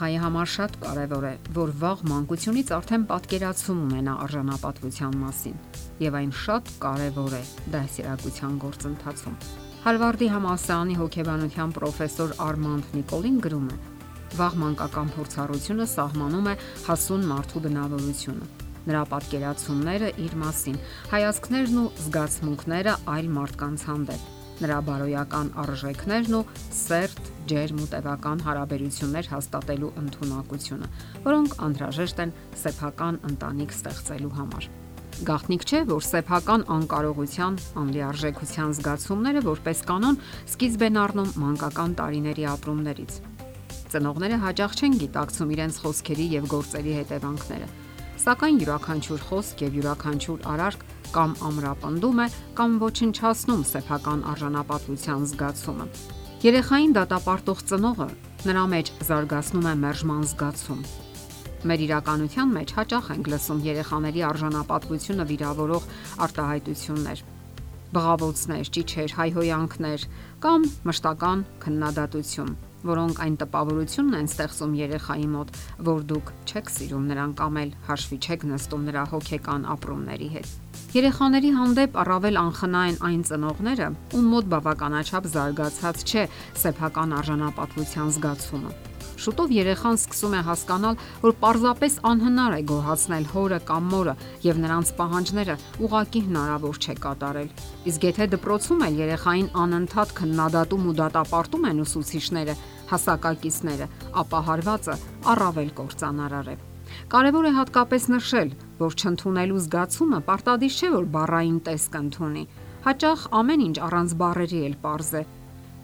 երեխայի համար շատ կարևոր է, որ վաղ մանկությունից արդեն պատկերացում ունենա արժանապատվության մասին, եւ այն շատ կարևոր է դասերակցության գործընթացում։ Հարվարդի համալսարանի հոգեբանության պրոֆեսոր Արմանդ Նիկոլին գրում է. Վաղ մանկական փորձառությունը սահմանում է հասուն մարդու բնավորությունը նրա պատկերացումները իր մասին, հայացքներն ու զգացմունքները այլ մարդկանց հանդեպ նրա բարոյական արժեքներն ու սերտ, ջերմ ու տևական հարաբերություններ հաստատելու ընդունակությունը, որոնք անհրաժեշտ են սեփական ընտանիք ստեղծելու համար։ Գաղտնիք չէ, որ սեփական անկարողության, անլիարժեքության զգացումները որպես կանոն սկիզբ են առնում մանկական տարիների ապրումներից։ Ծնողները հաճախ չեն գիտակցում իրենց խոսքերի եւ գործերի հետևանքները, սակայն յուրաքանչյուր խոսք եւ յուրաքանչյուր արարք կամ ամրապնդում է կամ ոչնչացնում սեփական արժանապատվության զգացումը։ Երեխային դատապարտող ծնողը նրա մեջ զարգացնում է մերժման զգացում։ Մեր իրականության մեջ հաճախ ենք լսում երեխաների արժանապատվությունը վիրավորող արտահայտություններ բղավոցներ, ճիչեր, հայհոյանքներ կամ մշտական քննադատություն որոնք այն տպավորությունն են ստեղծում երեխայի մոտ, որ դուք չեք սիրում նրան կամ էլ հաշվի չեք նստում նրա հոգեկան ապրումների հետ։ Երեխաների հանդեպ առավել անխնա են այն ծնողները, ում մոտ բավականաչափ զարգացած չէ սեփական արժանապատվության զգացումը Շուտով երեխան սկսում է հասկանալ, որ պարզապես անհնար է գոհացնել հորը կամ մորը եւ նրանց պահանջները ուղակի հնարավոր չէ կատարել։ Իսկ եթե դպրոցում էլ երեխային անընդհատ քննադատում ու դատապարտում են ուսուցիչները, հասակակիցները, ապա հարվածը առավել կործանարար է։ Կարևոր է հատկապես նշել, որ չընդունելու զգացումը պարտադիր չէ, որ բառային տեսք ընդունի։ Հաճախ ամեն ինչ առանց բառերի էլ པարզ է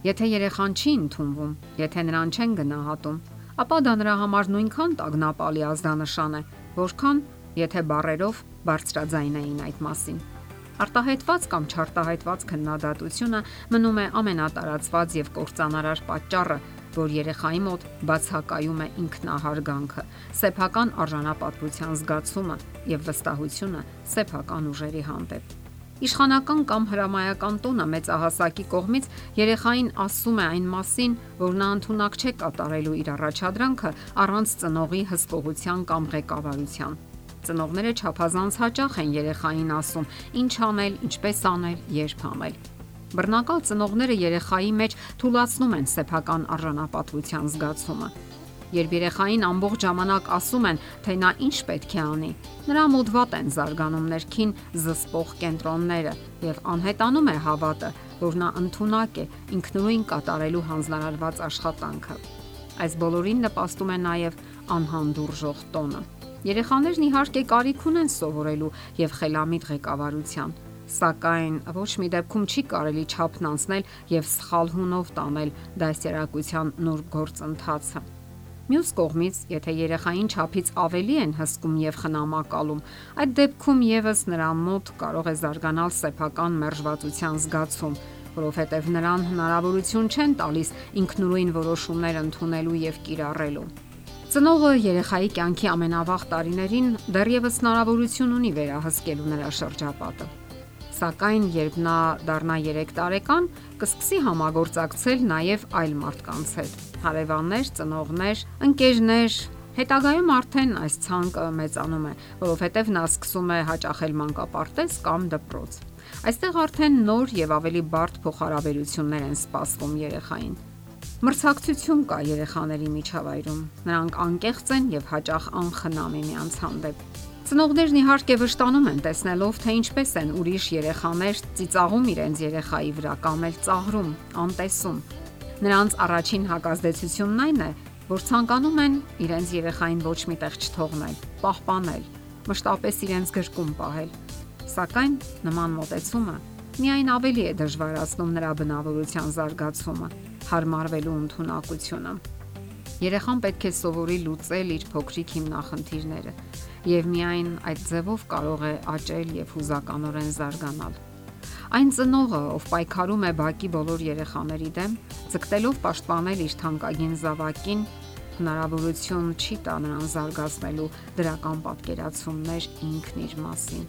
Եթե երեխան չի ընդունվում, եթե նրան չեն գնահատում, ապա դա նրա համար նույնքան տագնապալի ազդանշան է, որքան եթե բարերով բարձրաձայնային այդ մասին։ Արտահայտված կամ չարտահայտված քննադատությունը մնում է ամենատարածված եւ կործանարար պատճառը, որ երեխայի մոտ բացակայում է ինքնահարգանքը, սեփական արժանապատվության զգացումը եւ վստահությունը սեփական ուժերի հանդեպ։ Իշխանական կամ հրամայական տոնը մեծահասակի կողմից երեխային ասում է այն մասին, որ նա ընդունակ չէ կատարելու իր առաջադրանքը առանց ծնողի հսկողության կամ ղեկավարության։ Ծնողները չափազանց հաճախ են երեխային ասում՝ ինչ անել, ինչպես անել, երբ անել։ Բռնակալ ծնողները երեխայի մեջ թույլաtsնում են սեփական արժանապատվության զգացումը Երբ երեխային ամբողջ ժամանակ ասում են, թե նա ինչ պետք է անի, նրա մոտ վատ են զարգանում ներքին զսպող կենտրոնները եւ անհետանում է հավատը, որ նա ընդունակ է ինքնուրույն կատարելու հանձնարարված աշխատանքը։ Այս բոլորին նպաստում է նաև անհանդուրժող տոնը։ Երեխաներն իհարկե կարիք ունեն սովորելու եւ խելամիտ ղեկավարության, սակայն ոչ մի դեպքում չի կարելի չափն անցնել եւ սխալ հունով տանել դասերակցության նոր գործընթացը։ Մյուս կողմից, եթե երեխային ճափից ավելի են հսկում եւ խնամակալում, այդ դեպքում եւս նրան մոտ կարող է զարգանալ սեփական մերժվածության զգացում, որովհետեւ նրան հնարավորություն չեն տալիս ինքնուրույն որոշումներ ընդունելու եւ կիրառելու։ Ծնողը երեխայի կյանքի ամենավաղ տարիներին դեռևս հնարավորություն ունի վերահսկելու նրա շրջապատը Սակայն երբ նա դառնա 3 տարեկան, կսկսի համագործակցել նաև այլ մարդկանց հետ։ Հարևաններ, ծնողներ, ընկերներ, Հետագայում արդեն այս ցանկը մեծանում է, որովհետև նա սկսում է հաճախել մանկապարտեզ կամ դպրոց։ Այստեղ արդեն նոր եւ ավելի բարդ փոխհարաբերություններ են սպասվում երեխային։ Մրցակցություն կա երեխաների միջավայրում։ Նրանք անկեղծ են եւ հաճախ անխնամ միմյանց հանդեպ։ Ծնողներն իհարկե վշտանում են տեսնելով, թե ինչպես են ուրիշ երեխաներ ծիծաղում իրենց երեխայի վրա կամ էլ ծաղրում, անտեսում։ Նրանց առաջին հակազդեցությունն այն է, որ ցանկանում են իրենց երեխային ոչ միտեղ չթողնել, պահպանել, մշտապես իրենց գրկում պահել։ Սակայն նման մոտեցումը միայն ավելի է դժվարացնում նրա բնավորության զարգացումը, հարմարվելու ընդունակությունը։ Երեխան պետք է սովորի լուծել իր փոքրիկ հիմնախնդիրները եւ միայն այդ ձևով կարող է աճել եւ հուզականորեն զարգանալ։ Այն ծնողը, ով պայքարում է բակի բոլոր երեխաների դեմ, ցկտելով պաշտպանել իր թանկագին զավակին, հնարավորություն չի տա նրան զարգացնելու դրական պատկերացումներ ինքն իր մասին։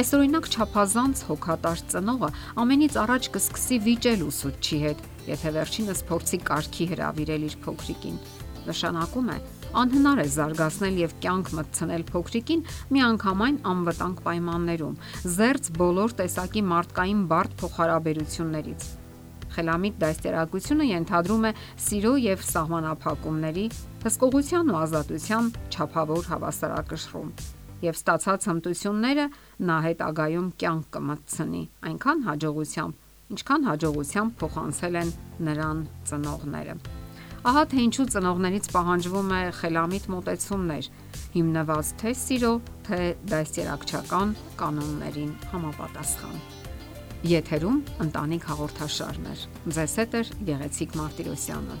Այսօրինակ ճափազանց հոգատար ծնողը ամենից առաջ կսկսի վիճել ուսուցչի հետ, եթե վերջինս փորձի կարգի հravirել իր փոքրիկին նշանակում է անհնար է զարգացնել եւ կյանք մտցնել փոքրիկին միանգամայն անվտանգ պայմաններում, զերծ բոլոր տեսակի մարդկային բարդ փոխհարաբերություններից։ Խելամիտ դաստիարակությունը ենթադրում է սիրո եւ սահմանափակումների, հսկողության ու ազատության չափավոր հավասարակշռում եւ ստացած հմտությունները նա հետագայում կյանք կմտցնի այնքան հաջողությամբ, ինչքան հաջողությամբ փոխանցել են նրան ծնողները։ Ահա թե ինչու ծնողներից պահանջվում է խելամիտ մոտեցումներ, հիմնված թե սիրո, թե դաստիարակչական կանոններին համապատասխան։ Եթերում ընտանիք հաղորդաշարն է։ Ձեզ հետ է Գեղեցիկ Մարտիրոսյանը։